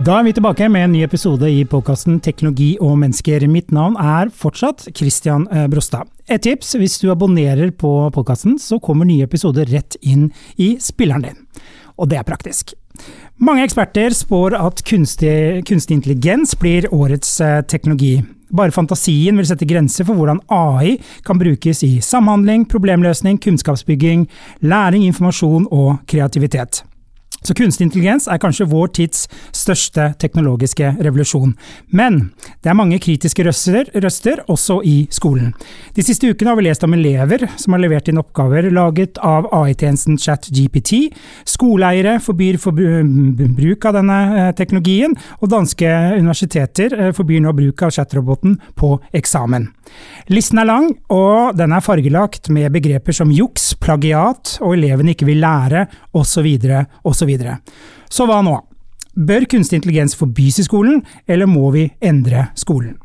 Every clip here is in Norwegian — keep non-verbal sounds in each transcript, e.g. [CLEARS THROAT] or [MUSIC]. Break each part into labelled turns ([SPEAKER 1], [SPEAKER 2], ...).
[SPEAKER 1] Da er vi tilbake med en ny episode i podkasten Teknologi og mennesker. Mitt navn er fortsatt Christian eh, Brostad. Et tips, hvis du abonnerer på podkasten, så kommer nye episoder rett inn i spilleren din. Og det er praktisk. Mange eksperter spår at kunstig, kunstig intelligens blir årets eh, teknologi. Bare fantasien vil sette grenser for hvordan AI kan brukes i samhandling, problemløsning, kunnskapsbygging, læring, informasjon og kreativitet. Så kunstig intelligens er kanskje vår tids største teknologiske revolusjon. Men det er mange kritiske røster, røster, også i skolen. De siste ukene har vi lest om elever som har levert inn oppgaver laget av AI-tjenesten ChatGPT. Skoleeiere forbyr for bruk av denne eh, teknologien, og danske universiteter eh, forbyr nå bruk av chatroboten på eksamen. Listen er lang, og den er fargelagt med begreper som juks, plagiat, og elevene ikke vil lære, osv., osv. Så så hva nå? Bør kunstig intelligens forbys i skolen, eller må vi endre skolen?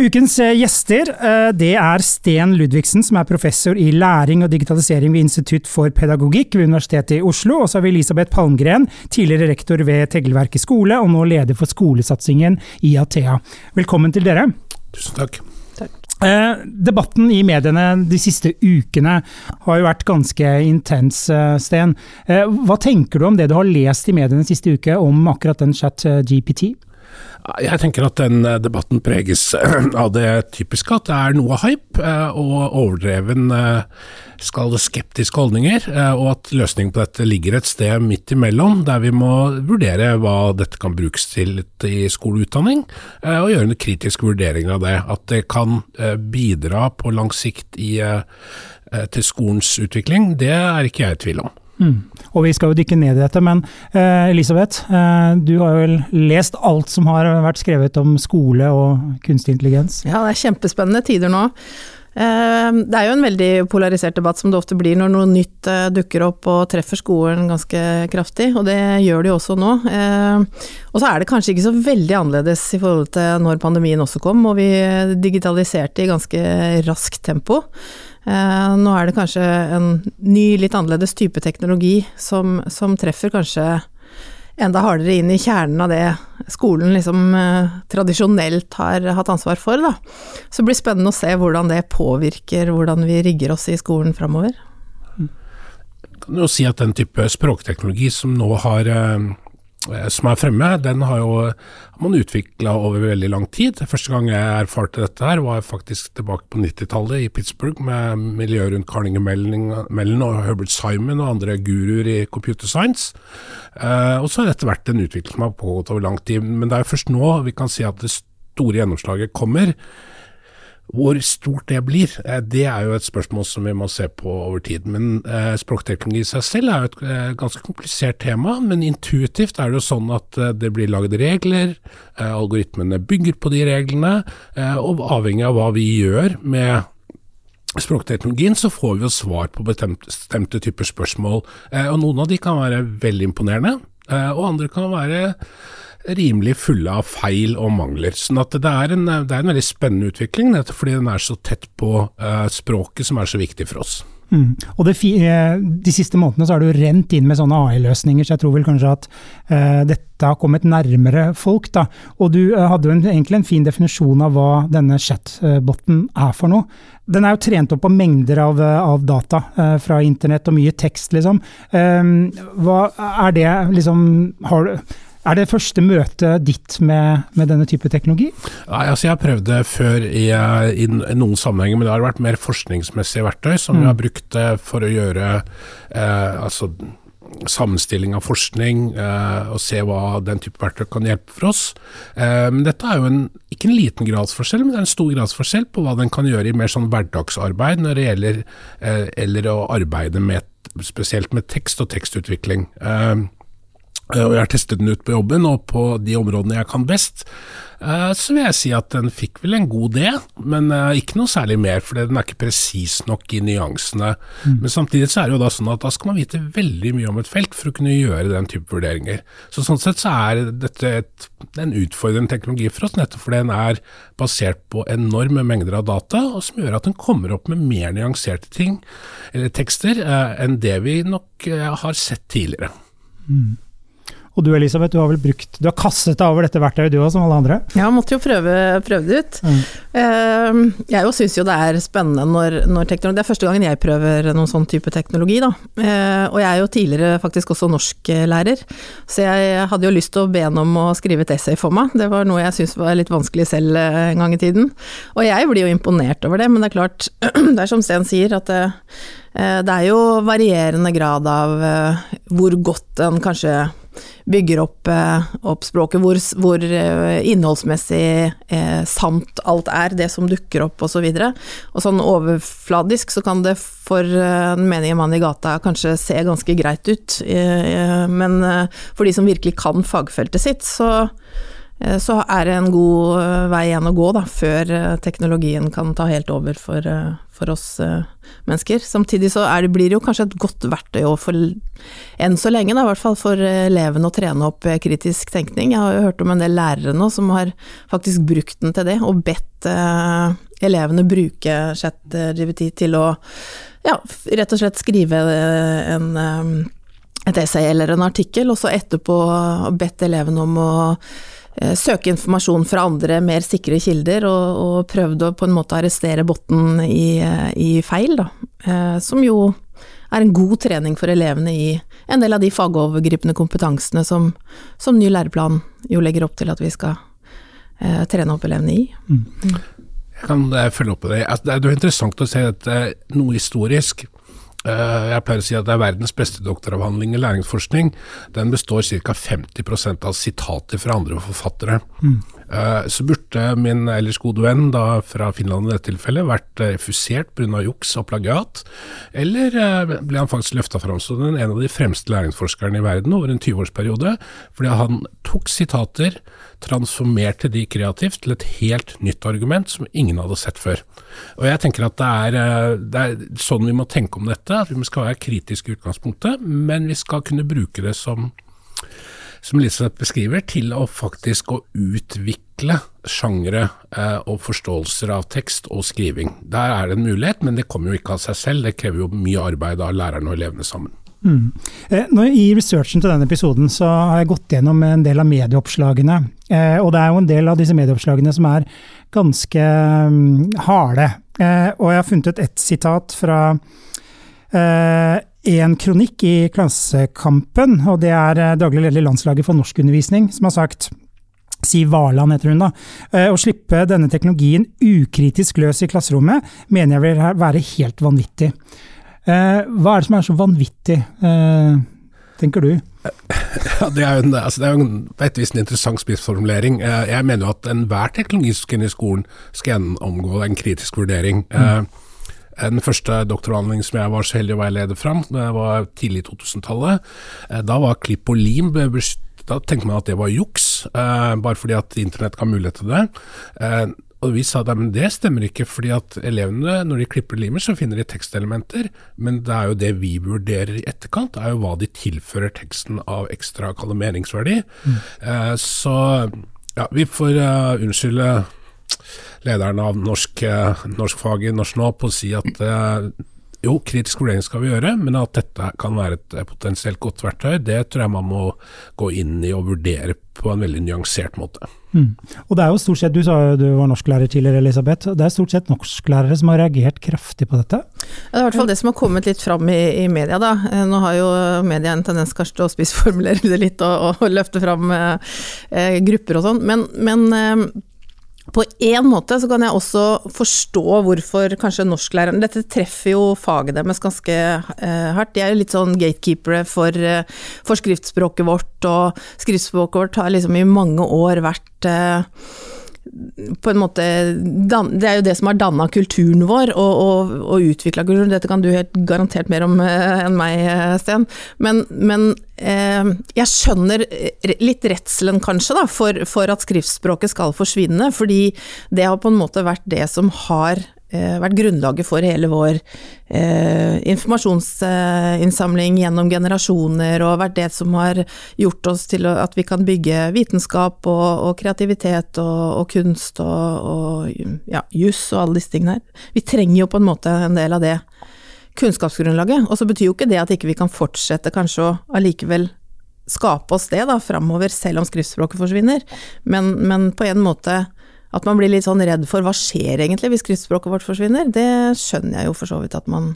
[SPEAKER 1] Ukens eh, gjester eh, det er Sten Ludvigsen, som er professor i læring og digitalisering ved Institutt for pedagogikk ved Universitetet i Oslo. Og så har vi Elisabeth Palmgren, tidligere rektor ved Tegelverket skole, og nå leder for skolesatsingen i Athea. Velkommen til dere.
[SPEAKER 2] Tusen takk.
[SPEAKER 1] Eh, debatten i mediene de siste ukene har jo vært ganske intens, eh, Sten. Eh, hva tenker du om det du har lest i mediene siste uke om akkurat den chat eh?
[SPEAKER 2] Jeg tenker at den eh, debatten preges [CLEARS THROAT] av det typiske at det er noe hype eh, og overdreven skal skeptiske holdninger, og at løsningen på dette ligger et sted midt imellom, der vi må vurdere hva dette kan brukes til i skoleutdanning, og gjøre en kritisk vurdering av det. At det kan bidra på lang sikt i, til skolens utvikling, det er ikke jeg i tvil om.
[SPEAKER 1] Mm. Og vi skal jo dykke ned i dette, men eh, Elisabeth, eh, du har vel lest alt som har vært skrevet om skole og kunstig intelligens?
[SPEAKER 3] Ja, det er kjempespennende tider nå. Eh, det er jo en veldig polarisert debatt som det ofte blir når noe nytt eh, dukker opp og treffer skolen ganske kraftig, og det gjør det jo også nå. Eh, og så er det kanskje ikke så veldig annerledes i forhold til når pandemien også kom, og vi digitaliserte i ganske raskt tempo. Eh, nå er det kanskje en ny, litt annerledes type teknologi som, som treffer kanskje enda hardere inn i kjernen av det skolen liksom eh, tradisjonelt har hatt ansvar for. Da. Så det blir spennende å se hvordan det påvirker hvordan vi rigger oss i skolen framover.
[SPEAKER 2] Kan du si at den type språkteknologi som nå har Eh, som er fremme, den har jo man utvikla over veldig lang tid. Første gang jeg erfarte dette her var faktisk tilbake på 90-tallet i Pittsburgh med miljøet rundt Carnegie Mellon og Herbert Simon og andre guruer i computer science. Uh, og så har dette vært en utvikling som har pågått over lang tid. Men det er jo først nå vi kan si at det store gjennomslaget kommer. Hvor stort det blir, eh, det er jo et spørsmål som vi må se på over tid. Men eh, språkteknologi i seg selv er jo et eh, ganske komplisert tema. Men intuitivt er det jo sånn at det blir lagd regler, algoritmene bygger på de reglene. Og avhengig av hva vi gjør med språkteknologien, så får vi jo svar på bestemte typer spørsmål. og noen av de kan være veldig imponerende, og andre kan være rimelig fulle av feil og mangler. sånn at det er en, det er en veldig spennende utvikling, fordi den er så tett på uh, språket som er så viktig for oss.
[SPEAKER 1] Mm. Og det, eh, De siste månedene så har du rent inn med sånne AI-løsninger, så jeg tror vel kanskje at uh, dette har kommet nærmere folk. da. Og du uh, hadde jo en, egentlig en fin definisjon av hva denne chatboten er for noe. Den er jo trent opp på mengder av, av data uh, fra internett og mye tekst, liksom. hva er det liksom har, er det første møtet ditt med, med, denne type teknologi?
[SPEAKER 2] Nei, altså Jeg har prøvd det før i, i, i noen sammenhenger, men det har vært mer forskningsmessige verktøy som mm. vi har brukt eh, for å gjøre eh, altså, sammenstilling av forskning eh, og se hva den type verktøy kan hjelpe for oss. Eh, men dette er jo en, ikke en liten gradsforskjell, men det er en stor gradsforskjell på hva den kan gjøre i mer sånn hverdagsarbeid når det gjelder eh, eller å arbeide med spesielt med tekst og tekstutvikling. Eh, Eh, og jeg har testet den ut på jobben, og på de områdene jeg kan best, eh, så vil jeg si at den fikk vel en god D, men eh, ikke noe særlig mer, for den er ikke presis nok i nyansene. Mm. Men samtidig så er det jo da sånn at da skal man vite veldig mye om et felt for å kunne gjøre den type vurderinger. Så sånn sett så er dette et, en utfordrende teknologi for oss, nettopp fordi den er basert på enorme mengder av data, og som gjør at den kommer opp med mer nyanserte ting, eller tekster, enn det vi nok har sett tidligere. Mm.
[SPEAKER 1] Og du Elisabeth, du har vel brukt Du har kastet deg over dette verktøyet du òg, som alle andre?
[SPEAKER 3] Ja, måtte jo prøve, prøve det ut. Mm. Uh, jeg syns jo det er spennende når, når, teknologi Det er første gangen jeg prøver noen sånn type teknologi, da. Uh, og jeg er jo tidligere faktisk også norsklærer, så jeg hadde jo lyst til å be henne om å skrive et essay for meg. Det var noe jeg syntes var litt vanskelig selv eh, en gang i tiden. Og jeg blir jo imponert over det, men det er klart, [CLEARS THROAT] det er som Sten sier, at det, det er jo varierende grad av hvor godt en kanskje bygger opp, eh, opp språket, hvor, hvor, eh, innholdsmessig eh, sant alt er, det som dukker opp osv. Og, så og sånn overfladisk så kan det for den menige mann i gata kanskje se ganske greit ut, men for de som virkelig kan fagfeltet sitt, så så er det en god vei igjen å gå da, før teknologien kan ta helt over for, for oss mennesker. Samtidig så det, blir det jo kanskje et godt verktøy for, enn så lenge, da, i hvert fall for elevene å trene opp eh, kritisk tenkning. Jeg har jo hørt om en del lærere nå som har faktisk brukt den til det, og bedt eh, elevene bruke ChatGPT til å ja, rett og slett skrive en et essay eller en artikkel, og så etterpå bedt elevene om å Eh, søke informasjon fra andre, mer sikre kilder, og, og prøvd å på en måte arrestere botten i, eh, i feil, da. Eh, som jo er en god trening for elevene i en del av de fagovergripende kompetansene som, som ny læreplan jo legger opp til at vi skal eh, trene opp elevene i. Mm.
[SPEAKER 2] Jeg kan følge opp på det. Altså, det er jo interessant å se dette noe historisk. Eh, jeg pleier å si at det er verdens beste doktoravhandling i læringsforskning. Den består ca. 50% av sitater fra andre forfattere. Mm. Eh, så burde min ellers gode venn da fra Finland i dette tilfellet vært refusert pga. juks og plagiat, eller eh, ble han faktisk løfta fram som en av de fremste læringsforskerne i verden over en 20-årsperiode, fordi han tok sitater, transformerte de kreativt til et helt nytt argument som ingen hadde sett før. Og jeg tenker at det er, eh, det er, sånn vi må tenke om dette. at Vi skal være kritiske i utgangspunktet, men vi skal kunne bruke det som, som Elisabeth beskriver, til å faktisk å utvikle sjangre eh, og forståelser av tekst og skriving. Der er det en mulighet, men det kommer jo ikke av seg selv. Det krever jo mye arbeid av lærerne og elevene sammen. Mm.
[SPEAKER 1] Nå, I researchen til denne episoden så har jeg gått gjennom en del av medieoppslagene. Eh, og det er jo en del av disse medieoppslagene som er ganske um, harde. Eh, og jeg har funnet ut et sitat fra en kronikk i Klassekampen, og det er daglig leder i landslaget for norskundervisning, som har sagt Siv Varland heter hun da. Å slippe denne teknologien ukritisk løs i klasserommet mener jeg vil være helt vanvittig. Eh, hva er det som er så vanvittig, eh, tenker du? [LAUGHS]
[SPEAKER 2] Ja, det er jo en, altså det er en, en interessant spissformulering. Eh, jeg mener jo at enhver teknologi som skal inn i skolen, skal gjennomgå en kritisk vurdering. Mm. Den første doktoravhandlingen som jeg var så heldig å være leder fram, det var tidlig 2000-tallet. Da var klipp og lim Da tenkte man at det var juks, bare fordi at internett ga mulighet til det. Og vi sa at det stemmer ikke, fordi at elevene når de klipper limer, så finner de tekstelementer. Men det er jo det vi vurderer i etterkant, det er jo hva de tilfører teksten av ekstra kalimeringsverdi. Mm. Eh, så ja, vi får unnskylde lederen av norsk, uh, norskfaget Norsk Nå på å si at uh, jo, kritisk vurdering skal vi gjøre, men at dette kan være et potensielt godt verktøy, det tror jeg man må gå inn i og vurdere på en veldig nyansert måte. Mm.
[SPEAKER 1] Og det er jo stort sett, Du sa jo du var norsklærer tidligere, Elisabeth. Det er stort sett norsklærere som har reagert kraftig på dette?
[SPEAKER 3] Ja, det er i hvert fall det som har kommet litt fram i, i media. da. Eh, nå har jo media en tendens kanskje til å spissformulere [LAUGHS] det litt og, og løfte fram eh, eh grupper og sånn, men, men eh, på en måte så kan jeg også forstå hvorfor kanskje norsklæreren Dette treffer jo faget deres ganske eh, hardt. De er jo litt sånn gatekeepere for, eh, for, skriftspråket vårt, og skriftspråket vårt har liksom i mange år vært eh, på en måte Det er jo det som har danna kulturen vår, og, og, og utvikla kulturen. Dette kan du helt garantert mer om uh, enn meg, eh, Sten. Men, men uh, jeg skjønner litt redselen, kanskje, da, for, for, at skriftspråket skal forsvinne. Fordi det har på en måte vært det som har Eh, vært grunnlaget for hele vår eh, informasjonsinnsamling gjennom generasjoner, og vært det som har gjort oss til at vi kan bygge vitenskap og, og kreativitet og, og, kunst og, og ja, juss og alle disse tingene her. Vi trenger jo på en måte en del av det kunnskapsgrunnlaget. Og så betyr jo ikke det at ikke vi kan fortsette kanskje å allikevel skape oss det da framover, selv om skriftspråket forsvinner, men, men på en måte at man blir litt sånn redd for hva skjer egentlig hvis skriftspråket vårt forsvinner, det skjønner jeg jo for så vidt at man,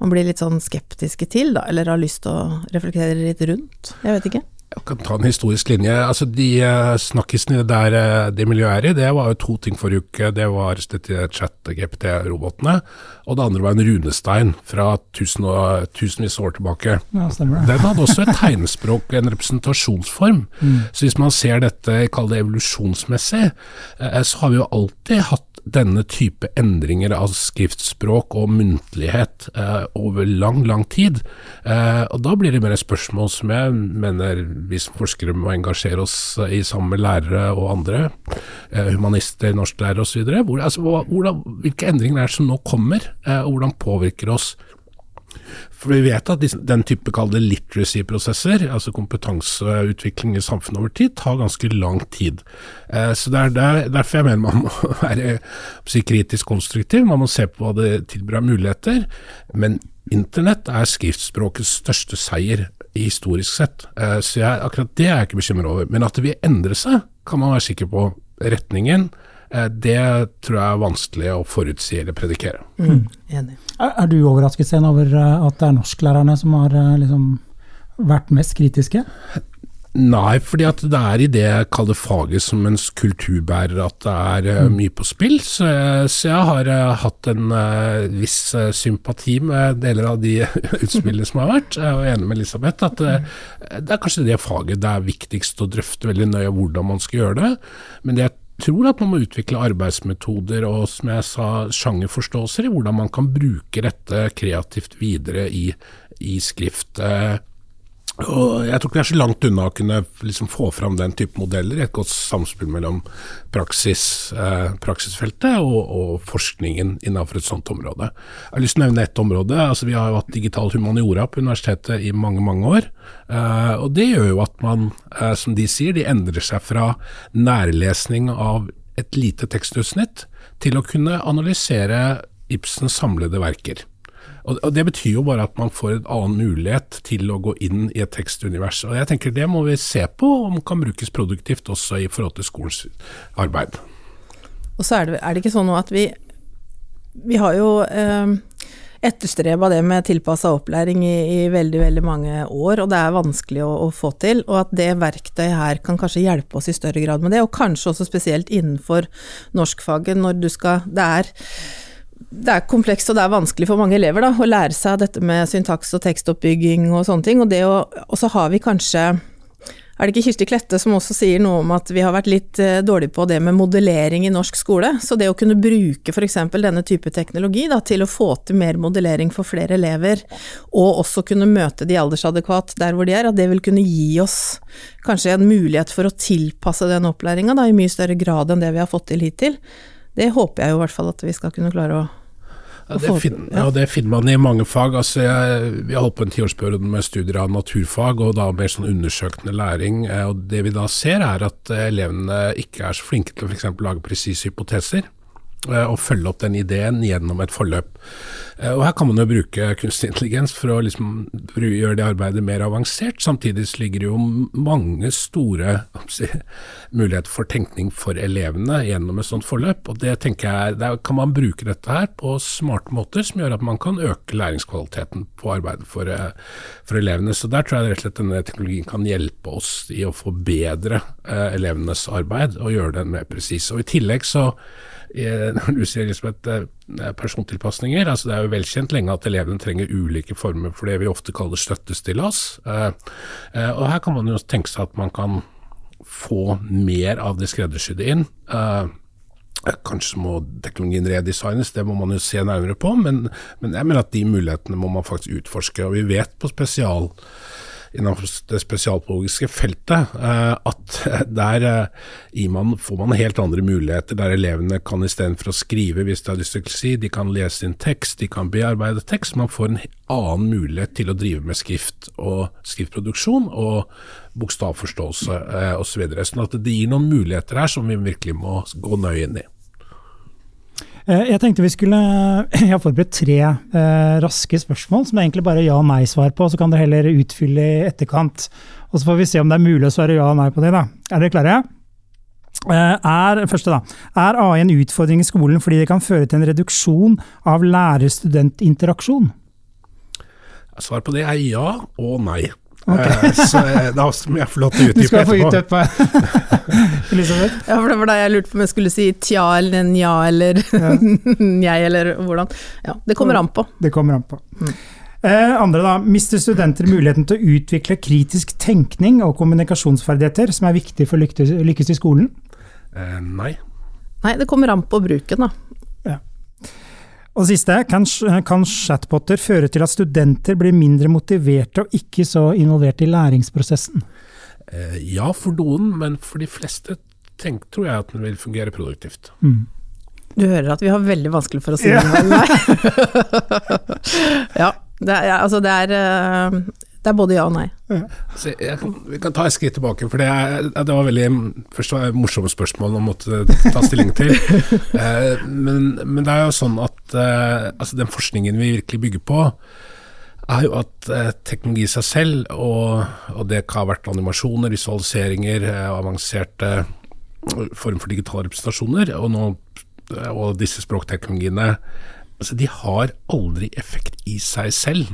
[SPEAKER 3] man blir litt sånn skeptiske til, da, eller har lyst til å reflektere litt rundt. Jeg vet ikke.
[SPEAKER 2] Jeg kan ta en historisk linje. Altså De uh, snakkisene der uh, det miljøet er i, det var jo to ting forrige uke. Det var dette chat-GPT-robotene, og det andre var en runestein fra tusen og, tusenvis av år tilbake.
[SPEAKER 1] Ja, stemmer det.
[SPEAKER 2] Den hadde også et [LAUGHS] tegnspråk, en representasjonsform. Mm. Så hvis man ser dette, kall det evolusjonsmessig, uh, så har vi jo alltid hatt denne type endringer av skriftspråk og muntlighet eh, over lang, lang tid. Eh, og Da blir det mer et spørsmål som jeg mener vi som forskere må engasjere oss i sammen med lærere og andre, eh, humanister, norsklærere osv. Hvor, altså, hvilke endringer er det som nå kommer, eh, og hvordan påvirker oss for vi vet at den type kalde literacy-prosesser, altså kompetanseutvikling i samfunnet over tid, tar ganske lang tid. Eh, så Det er derfor jeg mener man må [LAUGHS] være kritisk konstruktiv. Man må se på hva det tilbyr av muligheter. Men internett er skriftspråkets største seier historisk sett. Eh, så jeg, akkurat det er jeg ikke bekymret over. Men at det vil endre seg, kan man være sikker på. Retningen det tror jeg er vanskelig å forutsi eller predikere. Mm,
[SPEAKER 1] enig. Er, er, du overrasket sen over eh, at det er norsklærerne som har eh, liksom, vært mest kritiske?
[SPEAKER 2] Nei, fordi at det er i det jeg kaller faget som en kulturbærer at det er mm. mye på spill. Så, så jeg har uh, hatt en uh, viss uh, sympati med deler av de [LAUGHS] utspillene som har vært. Jeg er enig med Elisabeth at det er kanskje det faget det er viktigst å drøfte veldig nøye hvordan man skal gjøre det. Men det jeg tror at man må utvikle arbeidsmetoder og som jeg sa, sjangerforståelser i hvordan man kan bruke dette kreativt videre i, i skrift. Og jeg tror ikke vi er så langt unna å kunne liksom få fram den type modeller i et godt samspill mellom praksis, eh, praksisfeltet og, og, forskningen innenfor et sånt område. Jeg har lyst til å nevne ett område. altså Vi har jo hatt digital humaniora på universitetet i mange mange år. Eh, og Det gjør jo at man, eh, som de sier, de endrer seg fra nærlesning av et lite tekstutsnitt til å kunne analysere Ibsens samlede verker. Og, Det betyr jo bare at man får en annen mulighet til å gå inn i et tekstunivers. Og jeg tenker Det må vi se på om kan brukes produktivt også i forhold til skolens arbeid.
[SPEAKER 3] Og så er det, er det ikke sånn at vi, vi har jo eh, etterstreba det med tilpassa opplæring i, i, veldig veldig mange år, og det er vanskelig å, å, få til. Og at det verktøyet her kan kanskje hjelpe oss i større grad med det, og kanskje også spesielt innenfor norskfaget når du skal Det er det er komplekst og det er vanskelig for mange elever da, å lære seg dette med syntaks og tekstoppbygging og sånne ting. Og, og så har vi kanskje er det ikke Kirsti Klette som også sier noe om at vi har vært litt eh, dårlige på det med modellering i norsk skole? Så det å kunne bruke f.eks. denne type teknologi da, til å få til mer modellering for flere elever, og også kunne møte de aldersadekvat der hvor de er, at det vil kunne gi oss kanskje en mulighet for å tilpasse den opplæringa i mye større grad enn det vi har fått til hittil. Det håper jeg jo i hvert fall at vi skal kunne klare å
[SPEAKER 2] ja, det, finner, ja. det, finner, man i mange fag. Altså, jeg, vi har holdt på en tiårsperiode med studier av naturfag, og da mer sånn undersøkende læring. Eh, og Det vi da ser, er at eh, elevene ikke er så flinke til å f.eks. lage presise hypoteser. Eh, og følge opp den ideen gjennom et forløp. Eh, og Her kan man jo bruke kunstig intelligens for å liksom gjøre det arbeidet mer avansert. Samtidig ligger det jo mange store muligheter for tenkning for elevene gjennom et sånt forløp. og det tenker jeg, Der kan man bruke dette her på smarte måter som gjør at man kan øke læringskvaliteten på arbeidet for, eh, for elevene. Så Der tror jeg rett og slett denne teknologien kan hjelpe oss i å forbedre eh, elevenes arbeid og gjøre den mer presis. I tillegg så [LAUGHS] når du sier liksom at persontilpasninger, altså det er jo velkjent lenge at elevene trenger ulike former for det vi ofte kaller støttestillas. Eh, eh, og her kan man jo tenke seg at man kan få mer av det skreddersydde inn. Uh, Kanskje må teknologien redesignes, det må man jo se nærmere på, men, men jeg mener at de mulighetene må man faktisk utforske. og Vi vet på spesial innenfor det spesialpedagogiske feltet, eh, at [LAUGHS] der eh, man, får man helt andre muligheter, der elevene kan istedenfor å skrive hvis de har dysleksi, de kan lese inn tekst, de kan bearbeide tekst. Man får en annen mulighet til å drive med skrift og skriftproduksjon og bokstavforståelse eh, osv. Så videre. sånn at det gir noen muligheter her som vi virkelig må gå nøye inn i.
[SPEAKER 1] Eh, jeg tenkte vi skulle [LAUGHS] Jeg har forberedt tre eh, raske spørsmål som det er egentlig bare ja- og nei-svar på. Så kan dere heller utfylle i etterkant. Og så får vi se om det er mulig å svare ja og nei på det. da. Er dere klare? Eh, er, første da, er AI en utfordring i skolen fordi det kan føre til en reduksjon av lærer-student-interaksjon?
[SPEAKER 2] Svar på det er ja og nei. Okay. Eh, så eh, da må jeg få lov til å utdype etterpå.
[SPEAKER 1] Du skal få utdype. [LAUGHS]
[SPEAKER 3] Elisabeth? Ja, for det var da jeg lurte på om jeg skulle si tja eller nja eller [LAUGHS] njei eller hvordan. Ja, det kommer an på.
[SPEAKER 1] Det kommer an på. Mm. Eh, andre da, Mister studenter muligheten til å utvikle kritisk tenkning og kommunikasjonsferdigheter, som er viktig for å lykkes i skolen?
[SPEAKER 2] Eh, nei.
[SPEAKER 3] Nei, det kommer an på bruken, da.
[SPEAKER 1] Og siste, kan, kan chatboter føre til at studenter blir mindre motiverte og ikke så involvert i læringsprosessen?
[SPEAKER 2] Eh, ja, for noen, men for de fleste tenk, tror jeg at den vil fungere produktivt.
[SPEAKER 1] Mm.
[SPEAKER 3] Du hører at vi har veldig vanskelig for å si ja. [LAUGHS] det. [LAUGHS] ja, det er, altså det er eh, det er både ja og nei. Ja.
[SPEAKER 2] Altså, kan, vi kan ta et skritt tilbake, for det, det var veldig først var det et morsomt spørsmål å måtte ta stilling til. [LAUGHS] eh, men, men, det er jo sånn at eh, altså den forskningen vi virkelig bygger på, er jo at eh, teknologi i seg selv, og, og, det kan ha vært animasjoner, visualiseringer, eh, avanserte form for digitale representasjoner, og, nå, og disse språkteknologiene, altså de har aldri effekt i seg selv.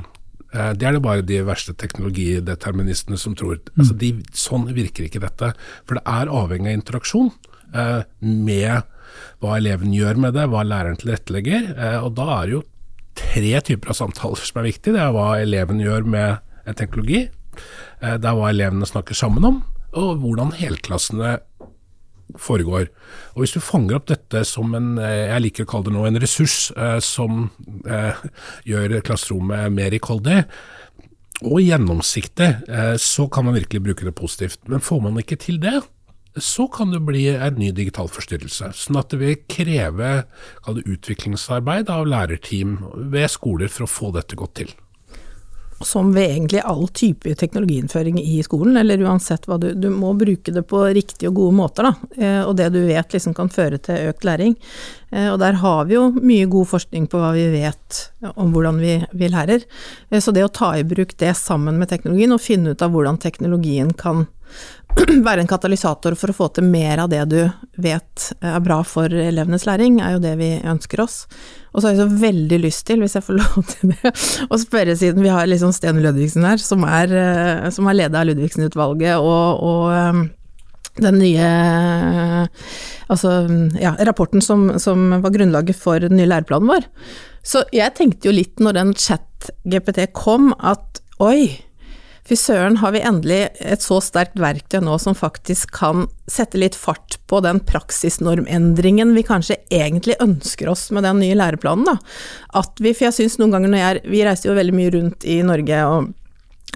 [SPEAKER 2] Eh, det er det bare de verste teknologideterministene som tror. Altså de, sånn virker ikke dette. For det er avhengig av interaksjon eh, med hva eleven gjør med det, hva læreren tilrettelegger. Eh, og da er det jo tre typer av samtaler som er viktig. Det er hva eleven gjør med en teknologi. Eh, det er hva elevene snakker sammen om, og hvordan helklassene foregår. Og Hvis du fanger opp dette som en eh, jeg liker å kalle det nå, en ressurs eh, som eh, gjør klasserommet mer rikholdig, og gjennomsiktig, så kan man virkelig bruke det positivt. Men får man ikke til det, så kan det bli en ny digital forstyrrelse. Sånn at det vil kreve utviklingsarbeid av lærerteam ved skoler for å få dette godt til
[SPEAKER 3] som ved egentlig all type teknologiinnføring i skolen, eller uansett hva du Du må bruke det på riktige og gode måter, da. Eh, og det du vet liksom kan føre til økt læring. Eh, og der har vi jo mye god forskning på hva vi vet om hvordan vi, vi lærer. Eh, så det å ta i bruk det sammen med teknologien, og finne ut av hvordan teknologien kan [CLEARS THROAT] være en katalysator for å få til mer av det du vet er bra for elevenes læring, er jo det vi ønsker oss. Og så har jeg så veldig lyst til, hvis jeg får [LAUGHS] lov til det, å spørre, siden vi har liksom Sten Ludvigsen her, som er, eh, som er leder av Ludvigsen-utvalget, og, og eh, den nye altså, ja, rapporten som, som, var grunnlaget for den nye læreplanen vår. Så jeg tenkte jo litt når den chat-GPT kom, at oi, Fy søren, har vi endelig et så sterkt verktøy nå som faktisk kan sette litt fart på den praksisnormendringen vi kanskje egentlig ønsker oss med den nye læreplanen, da. At vi, for jeg syns noen ganger når jeg Vi reiser jo veldig mye rundt i Norge og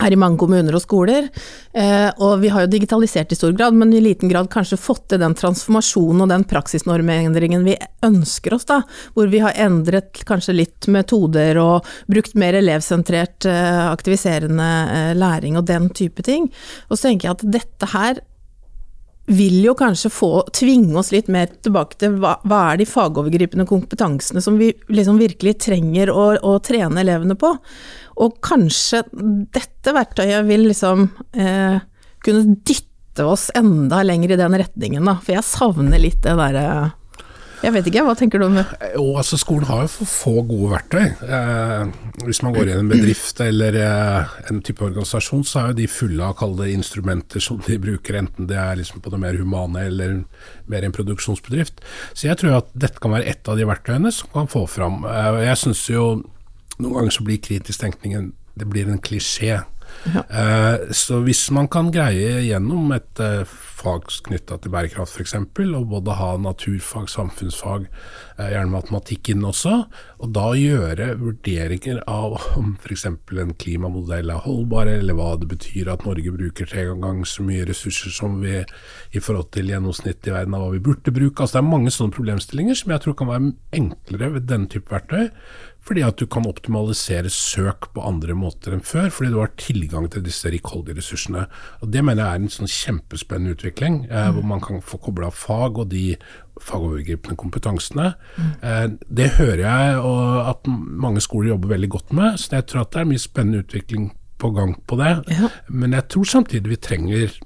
[SPEAKER 3] er i mange kommuner og skoler. Eh, og vi har jo digitalisert i stor grad, men i liten grad kanskje fått til den transformasjonen og den praksisnormendringen vi ønsker oss, da. Hvor vi har endret kanskje litt metoder og brukt mer elevsentrert eh, aktiviserende eh, læring og den type ting. Og så tenker jeg at dette her vil jo kanskje få tvinge oss litt mer tilbake til hva, hva er de fagovergripende kompetansene som vi liksom virkelig trenger å, å trene elevene på. Og kanskje dette verktøyet vil liksom eh, kunne dytte oss enda lenger i den retningen, da. For jeg savner litt det derre jeg vet ikke, hva tenker du om det?
[SPEAKER 2] Jo, altså Skolen har jo for få gode verktøy. Eh, hvis man går i en bedrift eller eh, en type organisasjon, så er jo de fulle av kalde instrumenter som de bruker, enten det er liksom på det mer humane eller mer en produksjonsbedrift. Så jeg tror at dette kan være et av de verktøyene som kan få fram. Eh, jeg synes jo noen ganger så blir kritisk tenkning det blir en klisjé. Ja. Uh, så hvis man kan greie gjennom et uh, fag knytta til bærekraft f.eks., og både ha naturfag, samfunnsfag, eh, gjerne matematikk inn også. Og da gjøre vurderinger av om f.eks. en klimamodell er holdbar, eller hva det betyr at Norge bruker tre ganger så mye ressurser som vi i forhold til gjennomsnittet i verden av hva vi burde bruke. Altså Det er mange sånne problemstillinger som jeg tror kan være enklere ved denne type verktøy. Fordi at du kan optimalisere søk på andre måter enn før, fordi du har tilgang til disse rikholdige ressursene. Og Det mener jeg er en sånn kjempespennende utvikling, eh, hvor man kan få kobla fag og de fagovergripende kompetansene. Mm. Eh, det hører jeg at mange skoler jobber veldig godt med, så jeg tror at det er mye spennende utvikling på gang på det. Ja. Men jeg tror samtidig vi trenger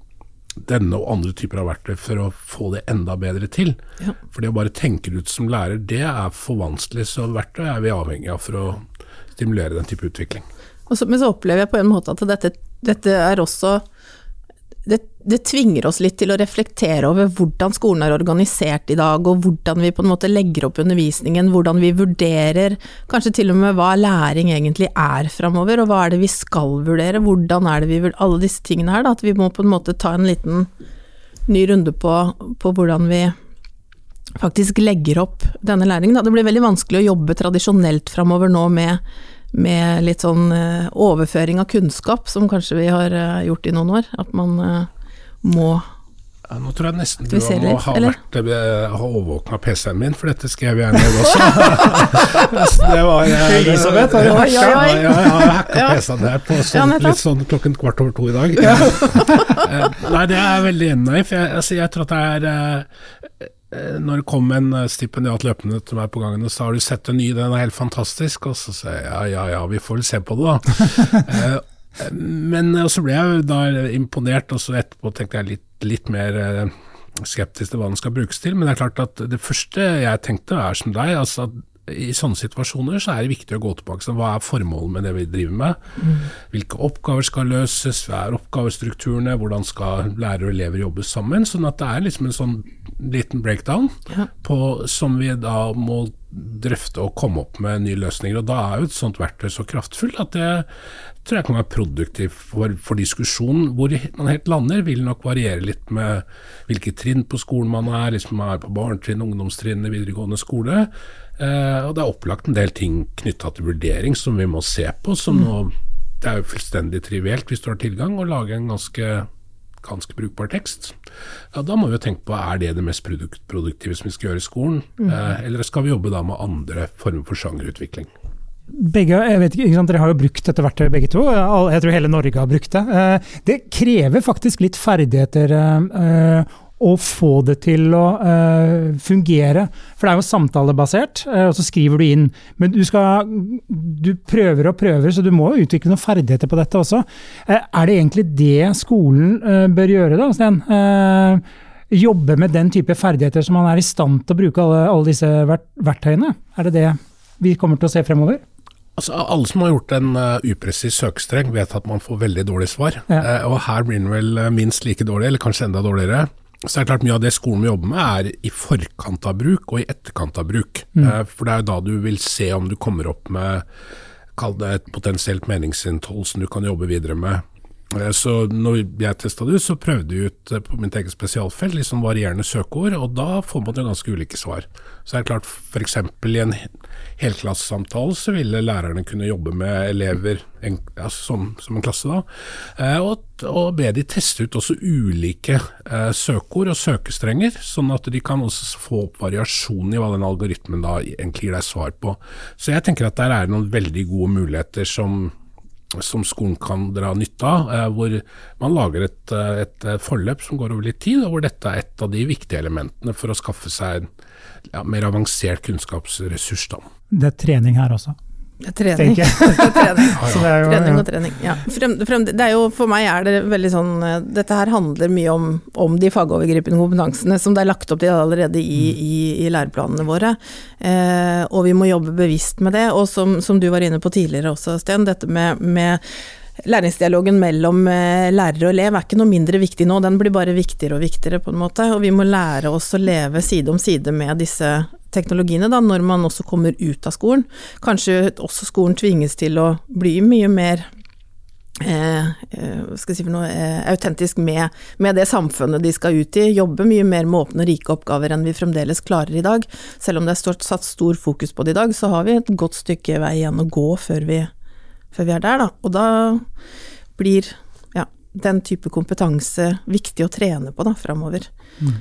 [SPEAKER 2] denne og andre typer av verktøy for å få det enda bedre til. Ja. For det å bare tenke det ut som lærer, det er for vanskelig. Så verktøy er vi avhengig av for å stimulere den type utvikling.
[SPEAKER 3] Så, men så opplever jeg på en måte at dette, dette er også det, det, tvinger oss litt til å reflektere over hvordan skolen er organisert i dag, og hvordan vi på en måte legger opp undervisningen, hvordan vi vurderer kanskje til og med hva læring egentlig er framover, og hva er det vi skal vurdere, hvordan er det vi vurderer Alle disse tingene her, da, at vi må på en måte ta en liten ny runde på, på hvordan vi faktisk legger opp denne læringen. Da. Det blir veldig vanskelig å jobbe tradisjonelt framover nå med med litt sånn uh, overføring av kunnskap, som kanskje vi har uh, gjort i noen år. At man uh, må
[SPEAKER 2] ja, nå tror jeg nesten du må ha, vært, ha overvåkna PC-en min, for dette skrev jeg ned også. [LAUGHS] [LAUGHS] det var
[SPEAKER 1] Elisabeth,
[SPEAKER 2] har du hacka ja, ja, ja, jeg hacka PC-en der på sånn, litt sånn klokken kvart over to i dag. [LAUGHS] Nei, det er jeg veldig enig i. For jeg, altså, jeg tror at det er Eh, når det kom en eh, stipendiat løpende til meg på gangen og sa har du sett en ny, den er helt fantastisk, og så sa jeg ja ja ja, vi får vel se på det da. [LAUGHS] Eh, men så ble jeg da imponert, og så etterpå tenkte jeg litt, litt mer skeptisk til hva den skal brukes til. Men det er klart at det første jeg tenkte er som deg, altså at i sånne situasjoner så er det viktig å gå tilbake til hva er formålet med det vi driver med. Mm. Hvilke oppgaver skal løses, hva er oppgavestrukturene, hvordan skal lærere og elever jobbe sammen. Sånn at det er liksom en sånn liten breakdown ja. på, som vi da må drøfte og komme opp med nye løsninger. og Da er jo et sånt verktøy så kraftfullt at det tror jeg kan være produktivt for, for diskusjonen. Hvor man helt lander vil nok variere litt med hvilke trinn på skolen man er, liksom man er på barnetrinn, ungdomstrinn, videregående skole. Eh, og det er opplagt en del ting knytta til vurdering som vi må se på. som mm. nå, Det er jo fullstendig trivielt hvis du har tilgang, å lage en ganske, ganske brukbar tekst. Ja, Da må vi jo tenke på er det det mest produkt, produktive som vi skal gjøre i skolen, mm. eh, eller skal vi jobbe da med andre former for sjangerutvikling?
[SPEAKER 1] Begge, jeg vet ikke, Dere har jo brukt dette verktøyet begge to. Jeg tror hele Norge har brukt det. Eh, det krever faktisk litt ferdigheter å få det til å uh, fungere. For det er jo samtalebasert, uh, og så skriver du inn. Men du, skal, du prøver og prøver, så du må jo utvikle noen ferdigheter på dette også. Uh, er det egentlig det skolen bør gjøre, da, Sten? jobbe med den type ferdigheter som man er i stand til å bruke alle, alle disse verktøyene? Er det det vi kommer til å se fremover?
[SPEAKER 2] Altså, alle som har gjort en uh, upresis søkestreng, vet at man får veldig dårlig svar. Ja. Uh, og her blir den vel minst like dårlig, eller kanskje enda dårligere. Så det er klart Mye av det skolen vi jobber med, er i forkant av bruk og i etterkant av bruk. Mm. Eh, for det er jo da du vil se om du kommer opp med Kall det et potensielt meningsinnhold som du kan jobbe videre med. Eh, så når jeg testa det ut, så prøvde jeg ut eh, på mitt eget spesialfelt liksom varierende søkeord, og da får man jo ganske ulike svar. Så det er klart f.eks. i en helklassesamtale så ville lærerne kunne jobbe med elever en, ja, som, som, en klasse, da, eh, og, og, be de teste ut også ulike eh, søkeord og søkestrenger, sånn at de kan også få opp variasjon i hva den algoritmen da egentlig gir deg svar på. Så jeg tenker at der er noen veldig gode muligheter som som skolen kan dra nytte av, eh, hvor man lager et, eh, et, eh, forløp som går over litt tid, og hvor dette er et av de viktige elementene for å skaffe seg en ja, mer avansert kunnskapsressurs. Da.
[SPEAKER 1] Det er trening her også?
[SPEAKER 3] Trening. [LAUGHS] trening. [LAUGHS] trening og trening. Ja. Frem, frem, det er jo, for meg er det veldig sånn eh, Dette her handler mye om, om de fagovergripende kompetansene som det er lagt opp til allerede i, mm. i, i læreplanene våre. Eh, og vi må jobbe bevisst med det. Og som, som, du var inne på tidligere også, Sten, dette med, med Læringsdialogen mellom eh, lærer og elev er ikke noe mindre viktig nå, den blir bare viktigere og viktigere på en måte. Og vi må lære oss å leve side om side med disse teknologiene da, når man også kommer ut av skolen. Kanskje også skolen tvinges til å bli mye mer eh, skal jeg si for noe, eh, autentisk med, med, det samfunnet de skal ut i. Jobbe mye mer med åpne og rike oppgaver enn vi fremdeles klarer i dag. Selv om det er stort, satt stor fokus på det i dag, så har vi et godt stykke vei igjen å gå før vi, før vi er der, da. Og da blir ja, den type kompetanse viktig å trene på da, framover. Mm.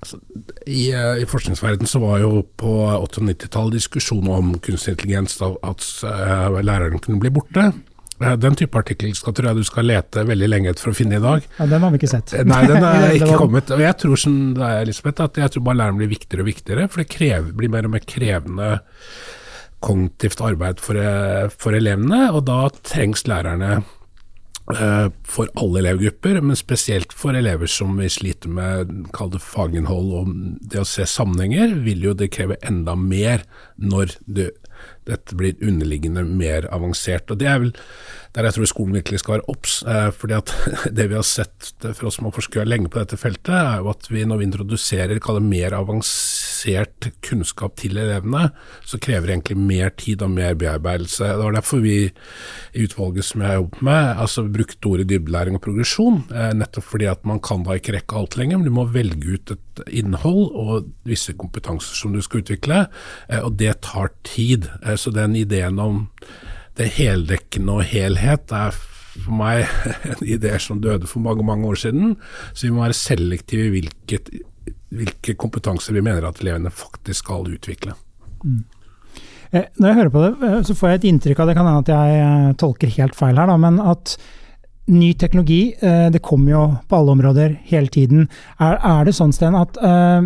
[SPEAKER 2] Altså, i, eh, I forskningsverdenen så var jo på 80- og 90-tallet diskusjon om kunstig intelligens, da, at uh, læreren kunne bli borte. Uh, den type artikkel skal tror jeg du skal lete veldig lenge etter for å finne i dag.
[SPEAKER 1] Ja, Den har vi ikke sett.
[SPEAKER 2] Nei, den er [LAUGHS] ikke kommet. Og jeg tror som det er, Elisabeth, at jeg tror bare læreren blir viktigere og viktigere, for det krever, blir mer og mer krevende kognitivt arbeid for, for elevene, og da trengs lærerne Eh, for alle elevgrupper, men spesielt for elever som vil slite med kall det faginnhold og det å se sammenhenger, vil jo det kreve enda mer når det, dette blir underliggende mer avansert. Og Det er vel der jeg tror skolen virkelig skal være obs. Eh, fordi at [LAUGHS] det vi har sett for oss som har forsket lenge på dette feltet, er jo at vi når vi introduserer det mer avansert kunnskap til elevene, så krever det egentlig mer tid og mer bearbeidelse. Det var derfor vi i utvalget som jeg har jobbet med, altså brukte ordet dybdelæring og progresjon. Eh, nettopp fordi at man kan da ikke rekke alt lenger, men du må velge ut et innhold og visse kompetanser som du skal utvikle, eh, og det tar tid. Så den ideen om det heldekkende og helhet er for meg [LAUGHS] en idé som døde for mange mange år siden. Så vi må være selektive i hvilket, hvilke kompetanser vi mener at elevene faktisk skal utvikle. Mm.
[SPEAKER 1] Eh, når jeg hører på det, eh, så får jeg et inntrykk av det kan hende at jeg eh, tolker helt feil her, da, men at ny teknologi, eh, det kommer jo på alle områder hele tiden. Er, er det sånn, Sten, at uh,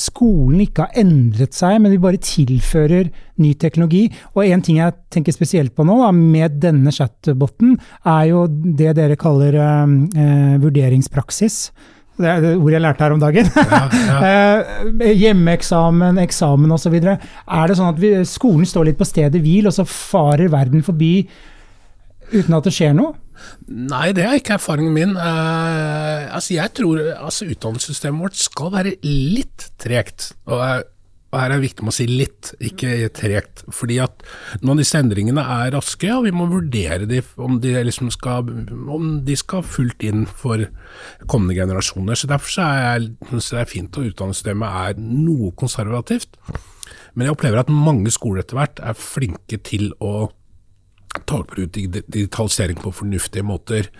[SPEAKER 1] skolen ikke har endret seg, men vi bare tilfører ny teknologi? Og en ting jeg tenker spesielt på nå, med denne chatboten, er jo det dere kaller vurderingspraksis. Det er det ordet jeg lærte her om dagen. Ja, ja. [LAUGHS] Hjemmeeksamen, eksamen osv. Er det sånn at vi, skolen står litt på stedet hvil, og så farer verden forbi uten at det skjer noe?
[SPEAKER 2] Nei, det er ikke erfaringen min. Uh, altså jeg tror altså Utdannelsessystemet vårt skal være litt tregt. Og, og her er det viktig med å si litt, ikke tregt. Fordi at noen av disse endringene er raske, og vi må vurdere de, om, de liksom skal, om de skal fullt inn for kommende generasjoner. Så Derfor så er jeg, så det er fint at utdannelsessystemet er noe konservativt. Men jeg opplever at mange skoler etter hvert er flinke til å tar bruk digitalisering på fornuftige måter.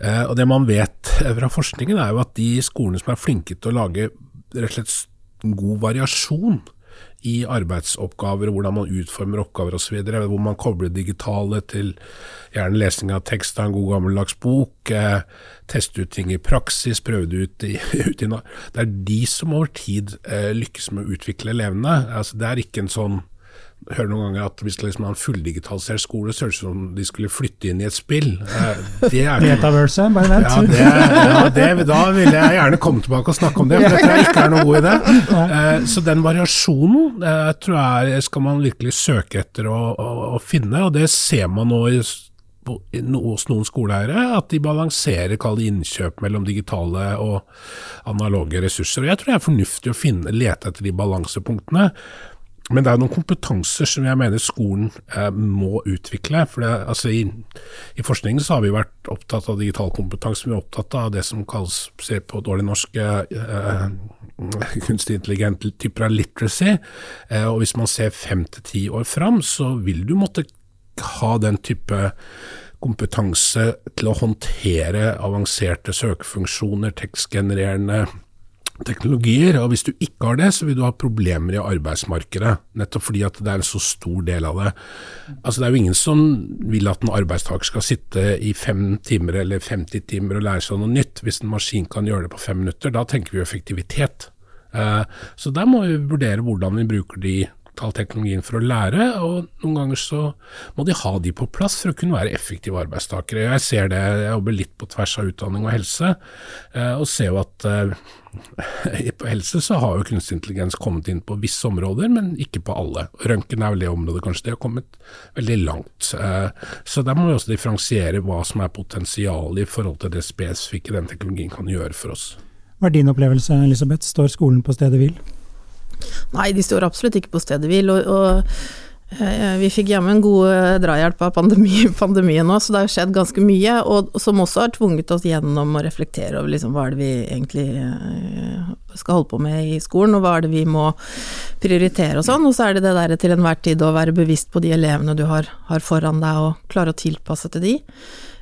[SPEAKER 2] Eh, og Det man vet fra forskningen er jo at de skolene som er flinke til å lage rett og slett god variasjon i arbeidsoppgaver, hvordan man utformer oppgaver osv., hvor man kobler digitale til gjerne lesning av tekst av en god gammeldags bok, eh, teste ut ting i praksis, prøve det ut i, [LAUGHS] ut i Det er de som over tid eh, lykkes med å utvikle elevene. Altså, det er ikke en sånn hører noen ganger at hvis liksom en fulldigitalisert skole, det ut som de skulle flytte inn i et spill. Eh,
[SPEAKER 1] det er Metaverse, bare vent.
[SPEAKER 2] Ja, det, ja det, da vil jeg gjerne komme tilbake og snakke om det, for det tror jeg ikke er noe god idé. Eh, så den variasjonen eh, tror jeg skal man virkelig søke etter å, å, å finne, og det ser man nå i hos noen skoleeiere at de balanserer kall innkjøp mellom digitale og analoge ressurser. Og Jeg tror det er fornuftig å finne, lete etter de balansepunktene. Men det er noen kompetanser som jeg mener skolen eh, må utvikle. for det, altså i, i, forskningen så har vi vært opptatt av digital kompetanse, vi er opptatt av det som kalles, ser på dårlig norsk, eh, kunstig intelligent typer av literacy. Eh, og Hvis man ser fem til ti år fram, så vil du måtte ha den type kompetanse til å håndtere avanserte søkefunksjoner, tekstgenererende teknologier, og hvis du ikke har det, så vil du ha problemer i arbeidsmarkedet. Nettopp fordi at det er en så stor del av det. Altså Det er jo ingen som vil at en arbeidstaker skal sitte i fem timer eller 50 timer og lære seg noe nytt. Hvis en maskin kan gjøre det på fem minutter, da tenker vi effektivitet. Uh, så der må vi vurdere hvordan vi bruker de teknologien for å lære, og noen ganger så må de ha de på plass for å kunne være effektive arbeidstakere. Jeg ser det, jeg jobber litt på tvers av utdanning og helse, eh, og ser jo at eh, [LAUGHS] på helse så har jo kunstig intelligens kommet inn på visse områder, men ikke på alle. Røntgen er vel det området kanskje det har kommet veldig langt. Eh, så der må vi også differensiere hva som er potensialet i forhold til det spesifikke den teknologien kan gjøre for oss.
[SPEAKER 1] Hva er din opplevelse, Elisabeth? Står skolen på stedet hvil?
[SPEAKER 3] Nei, de står absolutt ikke på stedet hvil. og, og Eh, vi fikk jammen god eh, drahjelp av pandemi, [LAUGHS] pandemien nå, så det har skjedd ganske mye. Og som også har tvunget oss gjennom å reflektere over liksom, hva er det vi egentlig eh, skal holde på med i skolen, og hva er det vi må prioritere og sånn. Og så er det det der til enhver tid å være bevisst på de elevene du har, har foran deg, og klare å tilpasse til de.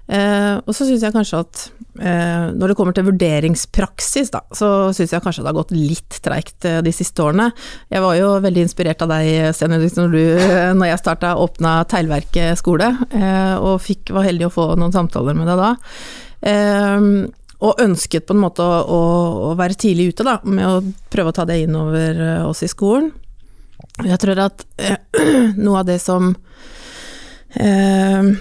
[SPEAKER 3] Eh, og så syns jeg kanskje at eh, når det kommer til vurderingspraksis, da, så syns jeg kanskje det har gått litt treigt eh, de siste årene. Jeg var jo veldig inspirert av deg, Sten Henrik, når, du, når jeg starta åpna Teglverket skole, eh, og fikk, var heldig å få noen samtaler med deg da. Eh, og ønsket på en måte å, å, være tidlig ute da, med å prøve å ta det inn over eh, oss i skolen. Jeg tror at [CLEARS THROAT] noe av det som eh,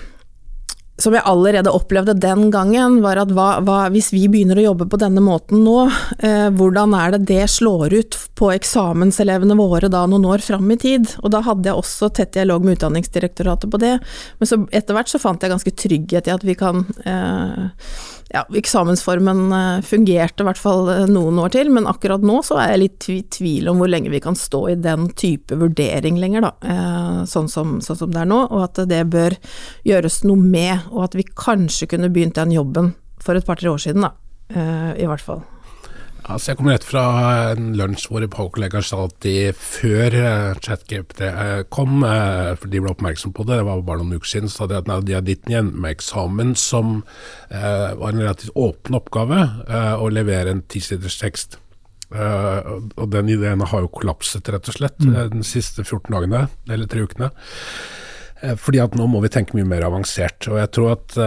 [SPEAKER 3] som jeg allerede opplevde den gangen, var at hva, hva, hvis vi begynner å jobbe på denne måten nå, eh, hvordan er det det slår ut på eksamenselevene våre da noen år fram i tid? Og da hadde jeg også tett dialog med Utdanningsdirektoratet på det, men så etter hvert så fant jeg ganske trygghet i at vi kan eh, ja, eksamensformen eh, fungerte i hvert fall eh, noen år til, men akkurat nå så er jeg litt i tvil om hvor lenge vi kan stå i den type vurdering lenger, da. Eh, sånn som, sånn som det er nå, og at det bør gjøres noe med, og at vi kanskje kunne begynt den jobben for et par-tre år siden, da. I hvert fall.
[SPEAKER 2] Altså jeg kommer rett fra en lunsj hvor Power-kollegaer sa at de før uh, ChatGPT uh, kom, uh, for de ble oppmerksom på det, det var bare noen uker siden, så sa de at de hadde gitt en hjemmeeksamen som var en relativt åpen oppgave, å levere en tisiders tekst. og den ideen har jo kollapset, rett og slett, mm. de siste 14 dagene, eller tre ukene. fordi at nå må vi tenke mye mer avansert. Og jeg tror at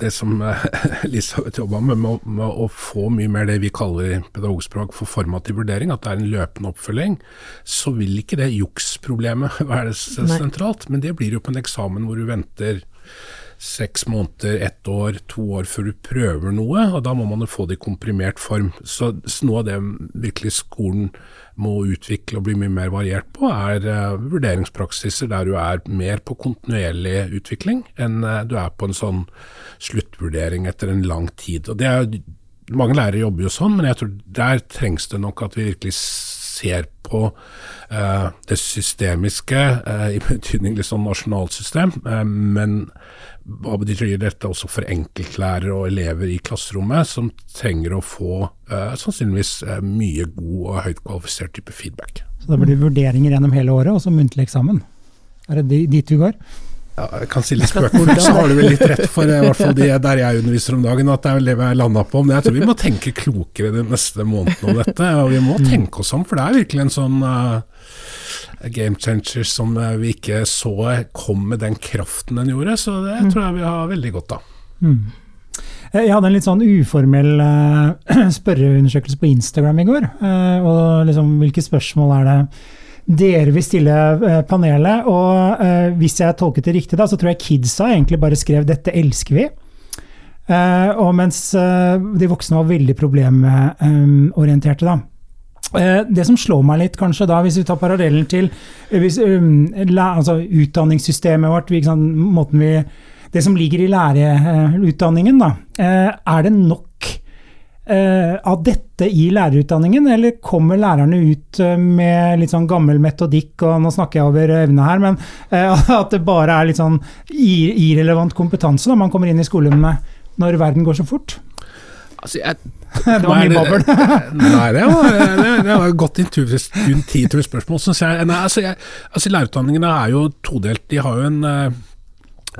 [SPEAKER 2] det som eh, [LAUGHS] Elisabeth jobba med, med, å få mye mer det vi kaller i pedagogspråk for formativ vurdering, at det er en løpende oppfølging, så vil ikke det juksproblemet [LAUGHS] være sentralt. Men det blir jo på en eksamen hvor du venter seks måneder, ett år, to år før du prøver noe, og da må man jo få det i komprimert form. Så, så noe av det virkelig skolen må utvikle og bli mye mer variert på, er uh, vurderingspraksiser der du er mer på kontinuerlig utvikling enn uh, du er på en sånn sluttvurdering etter en lang tid. Og det er, Mange lærere jobber jo sånn, men jeg tror der trengs det nok at vi virkelig ser på eh, det systemiske, i betydning litt sånn nasjonalt system, men hva betyr dette også for enkeltlærere og elever i klasserommet, som trenger å få uh, sannsynligvis uh, mye god og høyt kvalifisert type feedback.
[SPEAKER 1] Så det blir vurderinger gjennom hele året, og så muntlig eksamen? Er det dit du går?
[SPEAKER 2] Ja, jeg kan si litt spøkefullt, så har du vel litt rett for i hvert fall de der jeg underviser om dagen, at det er vel det vi har landa på. Men jeg tror vi må tenke klokere de neste månedene om dette. Og vi må tenke oss om, for det er virkelig en sånn uh, game changer som eh, vi ikke så kom med den kraften den gjorde. Så det mm. tror jeg vi har veldig godt av. Mm.
[SPEAKER 1] Eh, jeg hadde en litt sånn uformell uh, [CLEARS THROAT] spørreundersøkelse på Instagram i går. Uh, og liksom, hvilke spørsmål er det dere vil stille uh, panelet? Og hvis jeg tolket det riktig, da, så tror jeg kidsa egentlig bare skrev 'dette elsker vi'. og mens de voksne var veldig problemorienterte, da. Eh, det som slår meg litt, kanskje, da, hvis vi tar parallellen til eh, hvis, um, altså, utdanningssystemet vårt, liksom, måten vi, det som ligger i lærerutdanningen, da, er det nok av dette i lærerutdanningen, eller kommer lærerne ut med litt sånn gammel metodikk, og nå snakker jeg over evne her, men [LAUGHS] at det bare er litt sånn irrelevant kompetanse når man kommer inn i skolen når verden går så fort?
[SPEAKER 2] Altså, jeg [LAUGHS]
[SPEAKER 1] det var mye babbel. [LAUGHS]
[SPEAKER 2] nei, det var, det, det var godt intuitivt spørsmål, syns jeg. Nei, altså, jeg altså, Lærerutdanningene er jo todelt. De har jo en, eh,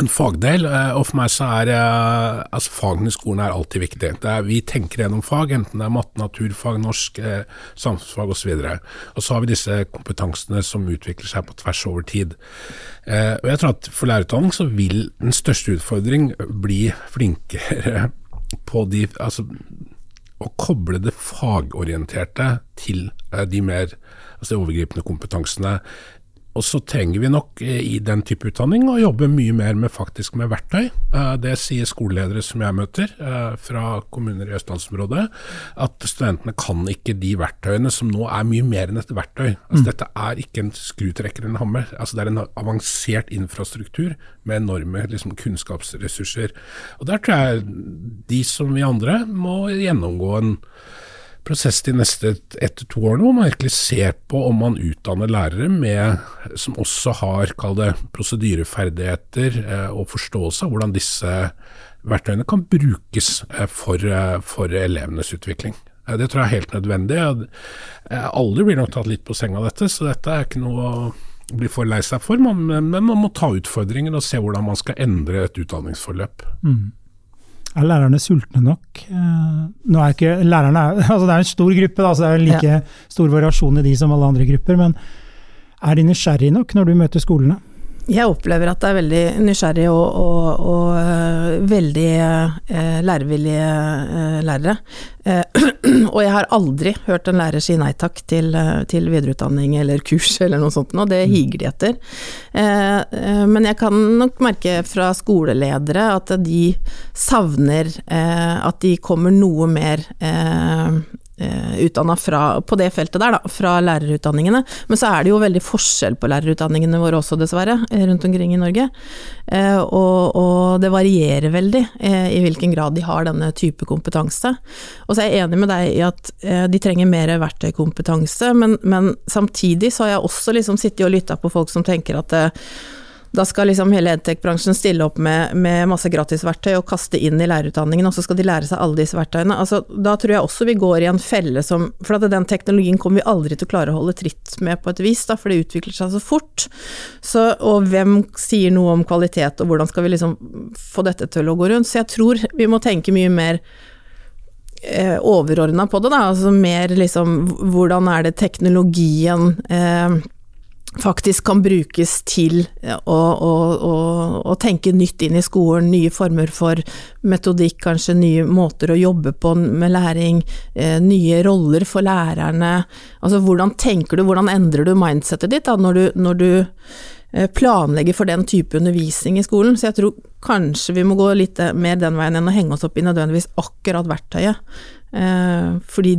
[SPEAKER 2] en fagdel, eh, og for meg så er eh, altså fagene i skolen er alltid viktig. Er, vi tenker gjennom fag, enten det er matte, naturfag, norsk, eh, samfunnsfag osv. Og, og så har vi disse kompetansene som utvikler seg på tvers over tid. Eh, og jeg tror at For lærerutdanning så vil den største utfordring bli flinkere [LAUGHS] på de altså, å koble det fagorienterte til de mer altså de overgripende kompetansene. Og så trenger vi nok eh, i den type utdanning å jobbe mye mer med faktisk med verktøy. Eh, det sier skoleledere som jeg møter fra kommuner i østlandsområdet, at studentene kan ikke de verktøyene som nå er mye mer enn et verktøy. Altså, mm. Dette er ikke en skrutrekker eller en hammer. Altså, det er en avansert infrastruktur med enorme liksom, kunnskapsressurser. Og Der tror jeg de som vi andre må gjennomgå en prosess de neste ett til to årene, hvor man virkelig ser på om man utdanner lærere med, som også har kall det, prosedyreferdigheter eh, og forståelse av hvordan disse verktøyene kan brukes eh, for, eh, for, elevenes utvikling. Det tror jeg er helt nødvendig. Alle blir nok tatt litt på senga av dette, så dette er ikke noe å bli for lei seg for, men man må ta utfordringen og se hvordan man skal endre et utdanningsforløp. Mm.
[SPEAKER 1] Er lærerne sultne nok? Eh, nå er ikke lærerne, [LAUGHS] altså Det er en stor gruppe, da, så det er like ja. stor variasjon i de som alle andre grupper. Men er de nysgjerrige nok når du møter skolene?
[SPEAKER 3] Jeg opplever at det er veldig nysgjerrige og, og, og uh, veldig eh, lærevillige eh, lærere. [CLEARS THROAT] og jeg har aldri hørt en lærer si nei takk til, til videreutdanning eller kurs [LAUGHS] eller noe sånt nå, det higer de etter. men jeg kan nok merke fra skoleledere at de savner at de kommer noe mer eh, utdanna på det feltet der, da, fra lærerutdanningene. Men så er det jo veldig forskjell på lærerutdanningene våre også, dessverre, eh, rundt omkring i Norge. Eh, og, og, det varierer veldig eh, i hvilken grad de har denne type kompetanse. Og så er jeg enig med deg i at eh, de trenger mer verktøykompetanse, men, men, samtidig så har jeg også liksom sittet og lytta på folk som tenker at eh, da skal liksom hele edtech-bransjen stille opp med, med, masse gratisverktøy og kaste inn i lærerutdanningen, og så skal de lære seg alle disse verktøyene. Altså, da tror jeg også vi går i en felle som For at den teknologien kommer vi aldri til å klare å holde tritt med på et vis, da, for det utvikler seg så fort. Så, og hvem sier noe om kvalitet, og hvordan skal vi liksom få dette til å gå rundt? Så jeg tror vi må tenke mye mer eh, overordna på det, da. Altså mer liksom hvordan er det teknologien eh, faktisk kan brukes til å, å, å, å, tenke nytt inn i skolen, nye former for metodikk, kanskje nye måter å jobbe på med læring, eh, nye roller for lærerne. Altså hvordan tenker du, hvordan endrer du mindsettet ditt da, når du, når du eh, planlegger for den type undervisning i skolen. Så jeg tror kanskje vi må gå litt eh, mer den veien enn å henge oss opp i nødvendigvis akkurat verktøyet. Fordi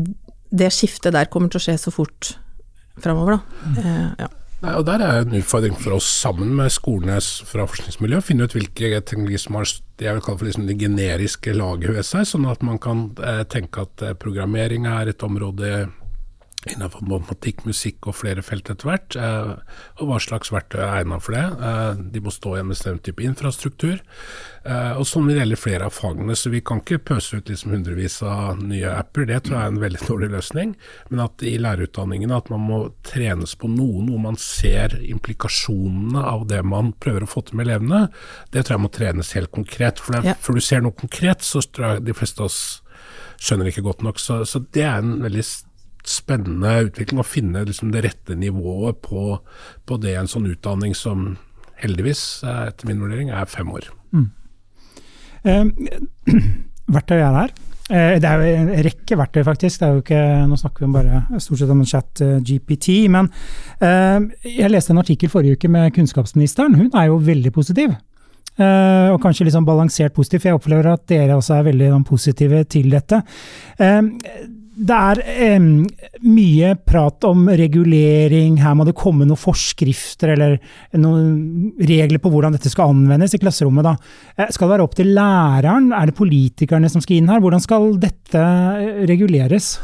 [SPEAKER 3] det skiftet der kommer til å skje så fort framover, da. Ja.
[SPEAKER 2] Nei, og Der er en utfordring for oss sammen med skolene fra forskningsmiljøet, å finne ut hvilke teknologier som har det jeg vil kalle for liksom det generiske laget ved seg, sånn at man kan eh, tenke at eh, programmering er et område innenfor matematikk, musikk og flere felt etter hvert. Eh, og hva slags verktøy er egnet for det. Eh, de må stå i en bestemt type infrastruktur. Eh, og sånn vil det gjelder flere av fagene, så vi kan ikke pøse ut liksom hundrevis av nye apper. Det tror jeg er en veldig [LAUGHS] dårlig løsning. Men at i lærerutdanningene at man må trenes på noen hvor man ser implikasjonene av det man prøver å få til med elevene, det tror jeg må trenes helt konkret. For det, ja. før du ser noe konkret, så tror jeg de fleste av oss skjønner ikke godt nok. Så, så det er en veldig spennende utvikling å finne liksom det rette nivået på, på, det en sånn utdanning som heldigvis, etter min vurdering, er fem år. Mm.
[SPEAKER 1] Eh, [CLEARS THROAT] verktøy er her. Eh, det er jo en rekke verktøy, faktisk. Ikke, nå snakker vi bare stort sett om en chat uh, GPT. Men eh, jeg leste en artikkel forrige uke med kunnskapsministeren. Hun er jo veldig positiv. Uh, og kanskje litt sånn balansert positiv, for jeg opplever at dere også er veldig sånn, positive til dette. Uh, det er eh, mye prat om regulering, her må det komme noen forskrifter eller noen regler på hvordan dette skal anvendes i klasserommet. Da. Eh, skal det være opp til læreren, er det politikerne som skal inn her? Hvordan skal dette eh, reguleres?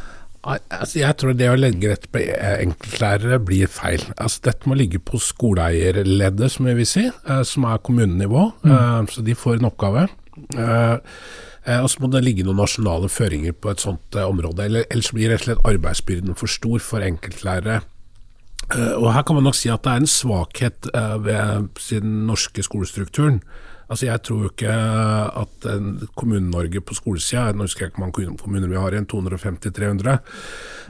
[SPEAKER 2] Altså, jeg tror det å legge dette på enkeltlærere blir feil. Altså, dette må ligge på skoleeierleddet, som vi vil si, eh, som er kommunenivå. Mm. Eh, så de får en oppgave. Eh, og så må det ligge noen nasjonale føringer på et sånt eh, område. Eller, ellers blir rett og slett arbeidsbyrden for stor for enkeltlærere. Eh, og Her kan man nok si at det er en svakhet ved den norske skolestrukturen. Altså Jeg tror jo ikke at Kommune-Norge på skolesida, nå husker jeg ikke hvor mange kommuner vi har igjen, 250-300,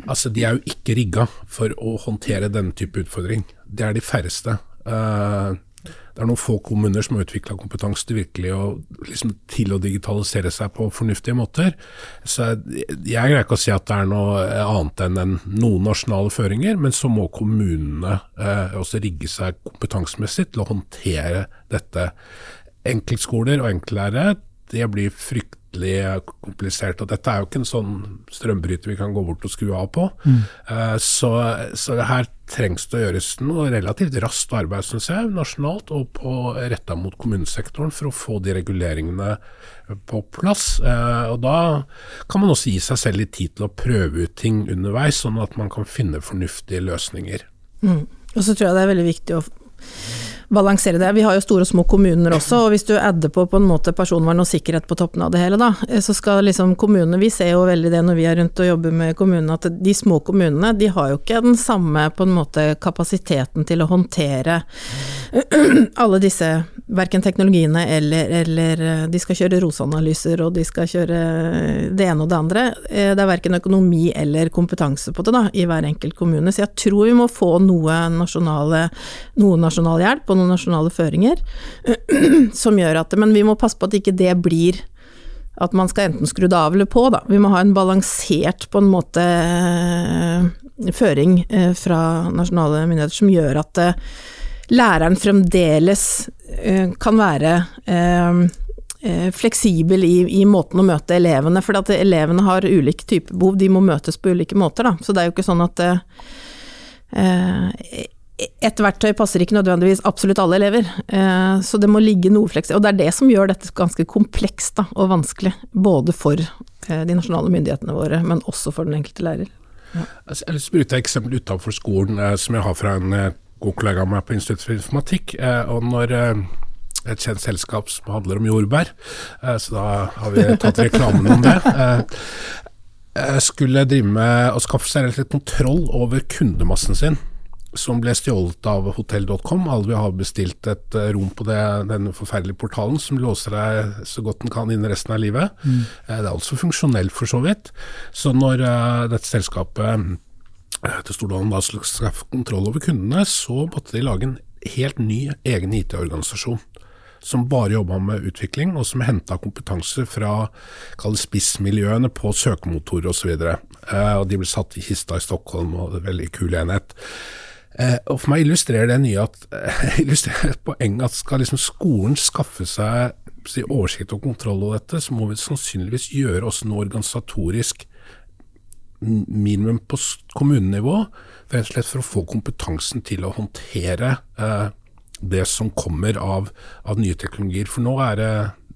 [SPEAKER 2] altså de er jo ikke rigga for å håndtere denne type utfordring. Det er de færreste. Uh, det er noen få kommuner som har utvikla kompetanse til virkelig å, liksom, til å digitalisere seg på fornuftige måter. Så jeg greier ikke å si at det er noe annet enn noen nasjonale føringer, men så må kommunene eh, også rigge seg kompetansemessig til å håndtere dette. Enkeltskoler og enkeltlærere det blir fryktelig fryktelig komplisert. Og dette er jo ikke en sånn strømbryter vi kan gå bort og skru av på. Så, så her trengs det å gjøres noe relativt raskt arbeid, syns jeg, nasjonalt og på, retta mot kommunesektoren for å få de reguleringene på plass. Eh, og Da kan man også gi seg selv litt tid til å prøve ut ting underveis, sånn at man kan finne fornuftige løsninger.
[SPEAKER 3] Mm. Og så tror jeg det er veldig viktig å balansere det. Vi har jo store og små kommuner også, og hvis du adder på på en måte personvern og sikkerhet på toppen av det hele, da, eh, så skal liksom kommunene Vi ser jo veldig det når vi er rundt og jobber med kommunene, at de små kommunene de har jo ikke den samme på en måte kapasiteten til å håndtere [CLEARS THROAT] alle disse, verken teknologiene eller, eller eh, De skal kjøre ROS-analyser og de skal kjøre det ene og det andre. Eh, det er verken økonomi eller kompetanse på det da, i hver enkelt kommune. Så jeg tror vi må få noe nasjonale, noe nasjonal hjelp og noen nasjonale føringer [CLEARS THROAT] som gjør at Men vi må passe på at ikke det blir at man skal enten skru det av eller på, da. Vi må ha en balansert, på en måte, føring eh, fra nasjonale myndigheter som gjør at læreren fremdeles kan være fleksibel i, i, måten å møte elevene, for at elevene har ulike typer behov, de må møtes på ulike måter. Da. Så det er jo ikke sånn at uh, et verktøy passer ikke nødvendigvis absolutt alle elever, så det må ligge noe fleks... Og det er det som gjør dette ganske komplekst da, og vanskelig, både for de nasjonale myndighetene våre, men også for den enkelte lærer.
[SPEAKER 2] Ja. Altså, jeg vil bruke et eksempel utenfor skolen som jeg har fra en god kollega av meg på Institutt for informatikk. Eh, og når eh, et kjent selskap som handler om jordbær, eh, så da har vi tatt reklamen om det. [LAUGHS] Skulle drive med å skaffe seg litt kontroll over kundemassen sin, som ble stjålet av hotell.com. Alle vi har bestilt et rom på det, denne forferdelige portalen som låser deg så godt den kan innen resten av livet. Mm. Det er altså funksjonelt for så vidt. Så når dette selskapet Eh, til Stordalen da skulle skaffe kontroll over kundene, så måtte de lage en helt ny egen IT-organisasjon. Som bare jobba med utvikling, og som henta kompetanse fra spissmiljøene på søkemotorer osv. Eh, og de ble satt i kista i Stockholm, og det er en veldig kul enhet. Eh, og For meg illustrerer det nye at, [LAUGHS] illustrerer et poeng at skal liksom skolen skaffe seg si, oversikt og kontroll over dette, så må vi sannsynligvis gjøre oss noe organisatorisk minimum på kommunenivå, rett for å få kompetansen til å håndtere eh, det som kommer av, av, nye teknologier. For nå er det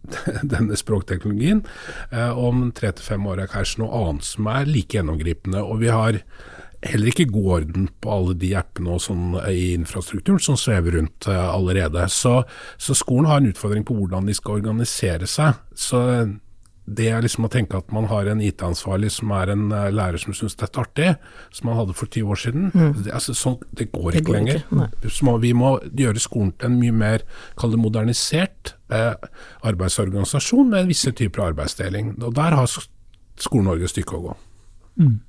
[SPEAKER 2] [LAUGHS] denne språkteknologien. Eh, om tre til fem år er kanskje noe annet som er like gjennomgripende. Og vi har heller ikke god orden på alle de appene og sånn i infrastrukturen som svever rundt eh, allerede. Så, så skolen har en utfordring på hvordan de skal organisere seg. Så det er liksom å tenke at man har en IT-ansvarlig som er en uh, lærer som syns dette er artig, som man hadde for 20 år siden, mm. det, altså, sånn, det, går det ikke går lenger. Ikke, må, vi må gjøre skolen til en mye mer kall det modernisert eh, arbeidsorganisasjon med visse typer arbeidsdeling. Og Der har Skole-Norge et stykke å gå. Mm.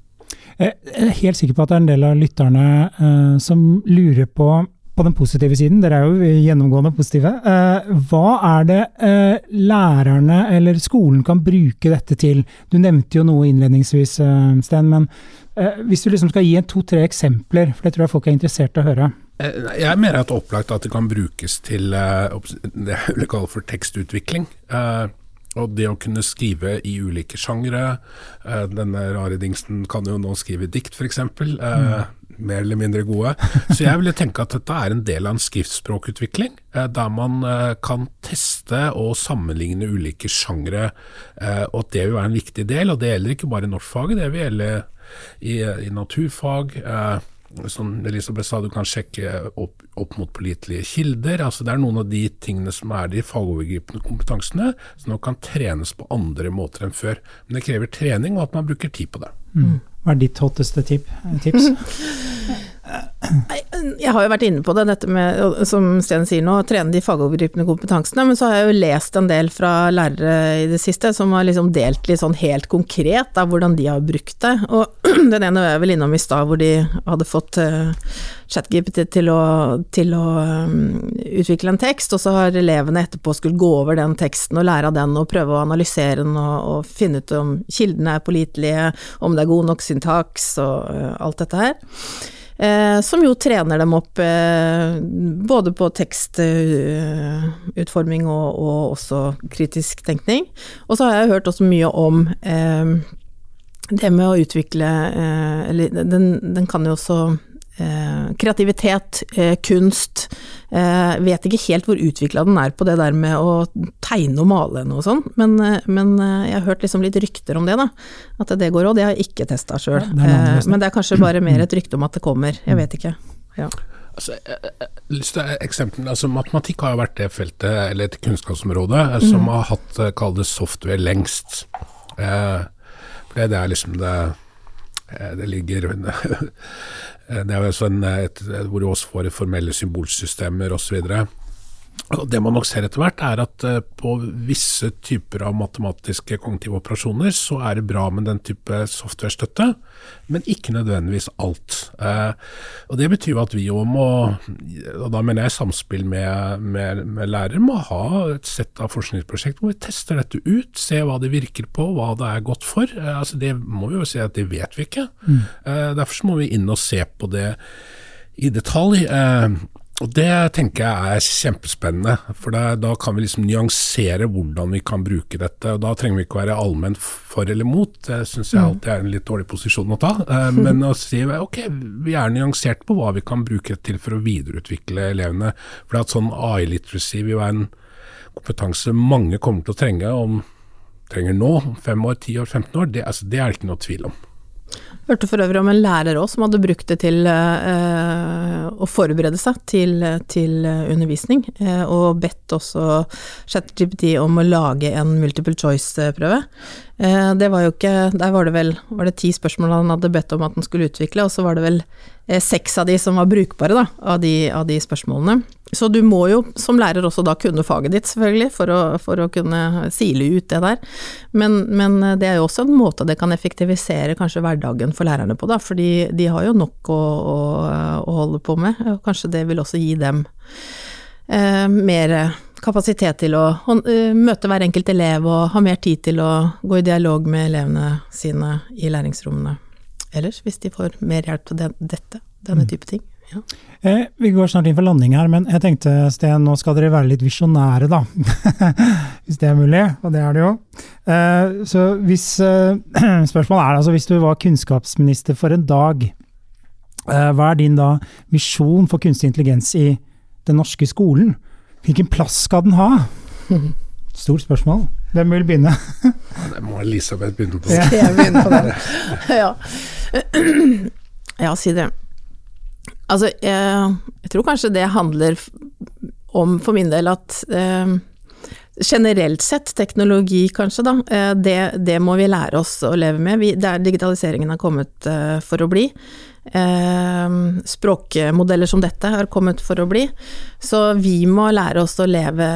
[SPEAKER 1] Jeg er helt sikker på at det er en del av lytterne uh, som lurer på på den positive siden, dere er jo gjennomgående positive. Eh, hva er det eh, lærerne eller skolen kan bruke dette til? Du nevnte jo noe innledningsvis, eh, Sten, men hvis du liksom skal gi to-tre eksempler, for det tror jeg folk er interessert i å høre.
[SPEAKER 2] Jeg mener at opplagt at det kan brukes til det jeg vil kalle for tekstutvikling. Og det å kunne skrive i ulike sjangre. Denne rare dingsen kan jo nå skrive dikt, f.eks. Mm mer eller mindre gode. Så jeg ville tenke at dette er en del av en skriftspråkutvikling, eh, der man eh, kan teste og sammenligne ulike sjangre, eh, og det vil være en viktig del. Og det gjelder ikke bare i norskfaget, det vil gjelde i, i naturfag. Som Elisabeth sa, du kan sjekke opp, opp, mot pålitelige kilder. altså Det er noen av de tingene som er de fagovergripende kompetansene, som nå kan trenes på andre måter enn før. Men det krever trening, og at man bruker tid på det.
[SPEAKER 1] Mm. Hva er ditt hotteste tip, tips? [LAUGHS]
[SPEAKER 3] Jeg har jo vært inne på det, dette med, som Sten sier nå, trene de fagovergripende kompetansene. Men så har jeg jo lest en del fra lærere i det siste som har liksom delt litt sånn helt konkret av hvordan de har brukt det. Og [CLEARS THROAT] den ene var jeg vel innom i stad, hvor de hadde fått uh, ChatGPT til å, til å um, utvikle en tekst, og så har elevene etterpå skulle gå over den teksten og lære av den og prøve å analysere den og, og finne ut om kildene er pålitelige, om det er god nok syntaks og uh, alt dette her. Eh, som jo trener dem opp eh, både på tekstutforming og, og, også kritisk tenkning. Og så har jeg hørt også mye om eh, det med å utvikle Eller den, den, kan jo også Kreativitet, eh, kunst. vet ikke helt hvor utvikla den er på det der med å tegne og male og sånn, men, men, jeg har hørt liksom litt rykter om det, da. At det går òg. Det har jeg ikke testa sjøl. men det er kanskje bare [CLEARS THROAT] mer et rykte om at det kommer. Jeg vet ikke. Ja.
[SPEAKER 2] Altså, lyst til eksempel, altså, Matematikk har jo vært det feltet, eller et kunnskapsområde, som mm. har hatt, kall det software, lengst. Eh, for det er liksom det eh, det ligger [LAUGHS] Det er jo sånn et, hvor du også får formelle symbolsystemer osv. Og Det man nok ser etter hvert, er at uh, på visse typer av matematiske kognitive operasjoner, så er det bra med den type software-støtte, men ikke nødvendigvis alt. Uh, og Det betyr at vi jo må, og da mener jeg samspill med, med, med lærere, må ha et sett av forskningsprosjekt hvor vi tester dette ut, se hva det virker på, hva det er godt for. Uh, altså Det må vi jo si at det vet vi ikke. Mm. Derfor må vi inn og se på det i detalj. Og Det tenker jeg er kjempespennende, for det, da kan vi liksom nyansere hvordan vi kan bruke dette. og Da trenger vi ikke være allmenn for eller mot, det syns jeg mm. alltid er en litt dårlig posisjon å ta. Eh, men [LAUGHS] å si ok, vi er nyansert på hva vi kan bruke til for å videreutvikle elevene. For at sånn AI-literacy vil være en kompetanse mange kommer til å trenge om trenger nå, fem år, ti år, 15 år, det, altså, det er det ikke noe tvil om.
[SPEAKER 3] Hørte for øvrig om en lærer òg som hadde brukt det til eh, å forberede seg til, til undervisning, eh, og bedt også ChatGPT om å lage en multiple choice-prøve. Eh, det var jo ikke Der var det vel var det ti spørsmål han hadde bedt om at han skulle utvikle, og så var det vel seks av de som var brukbare, da, av de, av de spørsmålene. Så du må jo som lærer også da kunne faget ditt, selvfølgelig, for å, for å kunne sile ut det der. Men, men, det er jo også en måte det kan effektivisere kanskje hverdagen for lærerne på, da. Fordi de har jo nok å, å, å holde på med. Og kanskje det vil også gi dem eh, mer kapasitet til å uh, møte hver enkelt elev og ha mer tid til å gå i dialog med elevene sine i læringsrommene ellers, hvis de får mer hjelp til dette, denne mm. type ting. Ja.
[SPEAKER 1] Eh, vi går snart inn for landing her, men jeg tenkte Sten, nå skal dere være litt visjonære, da. [LAUGHS] hvis det er mulig, og det er det jo. Eh, så hvis eh, [CLEARS THROAT] Spørsmålet er altså, hvis du var kunnskapsminister for en dag, eh, hva er din da visjon for kunstig intelligens i den norske skolen? Hvilken plass skal den ha? [LAUGHS] Stort spørsmål. Hvem vil begynne? [LAUGHS]
[SPEAKER 2] det må Elisabeth begynne på.
[SPEAKER 3] Skal jeg begynne på det? ja. [CLEARS THROAT] ja, si det. Altså, jeg, jeg, tror kanskje det handler om, for min del, at eh, generelt sett, teknologi kanskje, da, eh, det, det, må vi lære oss å leve med. Vi, der digitaliseringen har kommet eh, for å bli. Eh, språkmodeller som dette har kommet for å bli. Så vi må lære oss å leve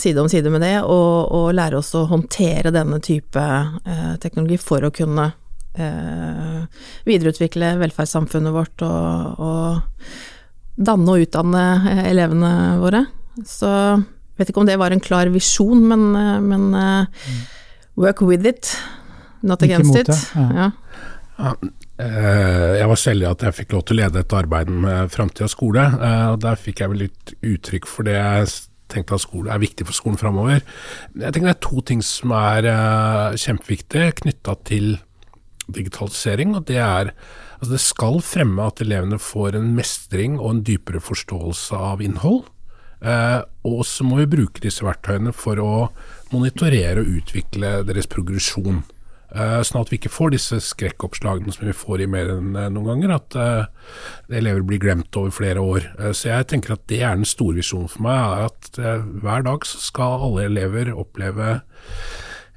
[SPEAKER 3] side om side med det, og, og lære oss å håndtere denne type eh, teknologi for å kunne eh, videreutvikle velferdssamfunnet vårt og, og danne og utdanne eh, elevene våre. Så jeg vet ikke om det var en klar visjon, men, eh, men mm. work with it, not against it. Ja.
[SPEAKER 2] Ja. Jeg var så heldig at jeg fikk lov til å lede et arbeid med framtida skole. og Der fikk jeg vel litt uttrykk for det jeg tenkte at skole er viktig for skolen framover. Jeg tenker det er to ting som er kjempeviktige knytta til digitalisering, og det er altså det skal fremme at elevene får en mestring og en dypere forståelse av innhold. Eh, og så må vi bruke disse verktøyene for å monitorere og utvikle deres progresjon. Eh, sånn at vi ikke får disse skrekkoppslagene som vi får i mer enn eh, noen ganger, at eh, elever blir glemt over flere år. Eh, så jeg tenker at det er den store visjonen for meg, at eh, hver dag skal alle elever oppleve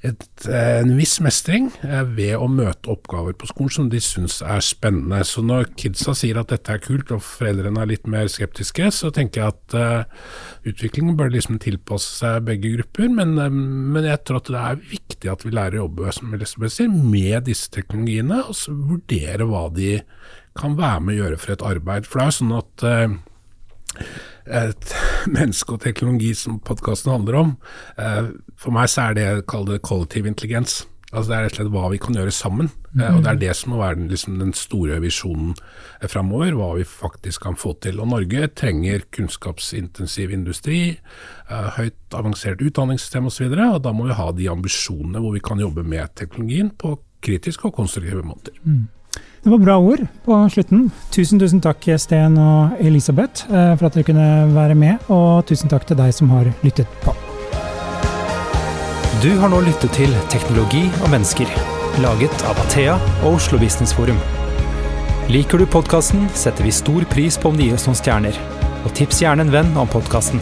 [SPEAKER 2] et, eh, en viss mestring ved å møte oppgaver på skolen som de syns er spennende. Så når kidsa sier at dette er kult og foreldrene er litt mer skeptiske, så tenker jeg at uh, utviklingen bør liksom tilpasse seg begge grupper. Men, uh, men, jeg tror at det er viktig at vi lærer å jobbe som sier, med disse teknologiene, og så vurdere hva de kan være med å gjøre for et arbeid. For det er jo sånn at uh, [LAUGHS] menneske og teknologi som podkasten handler om. Eh, for meg så er det kall det kollektiv intelligens. Altså Det er rett og slett hva vi kan gjøre sammen. Mm. og Det er det som må være den, liksom, den store visjonen eh, framover. Hva vi faktisk kan få til. Og Norge trenger kunnskapsintensiv industri, høyt avansert utdanningssystem osv. Og, så og da må vi ha de ambisjonene hvor vi kan jobbe med teknologien på kritiske og konstruktive måter. Mm.
[SPEAKER 1] Det var bra ord på slutten. Tusen tusen takk Sten og Elisabeth for at dere kunne være med, og tusen takk til deg som har lyttet på.
[SPEAKER 4] Du har nå lyttet til Teknologi og mennesker, laget av Athea og Oslo Business Forum. Liker du podkasten, setter vi stor pris på om det gir oss noen stjerner. Og tips gjerne en venn om podkasten.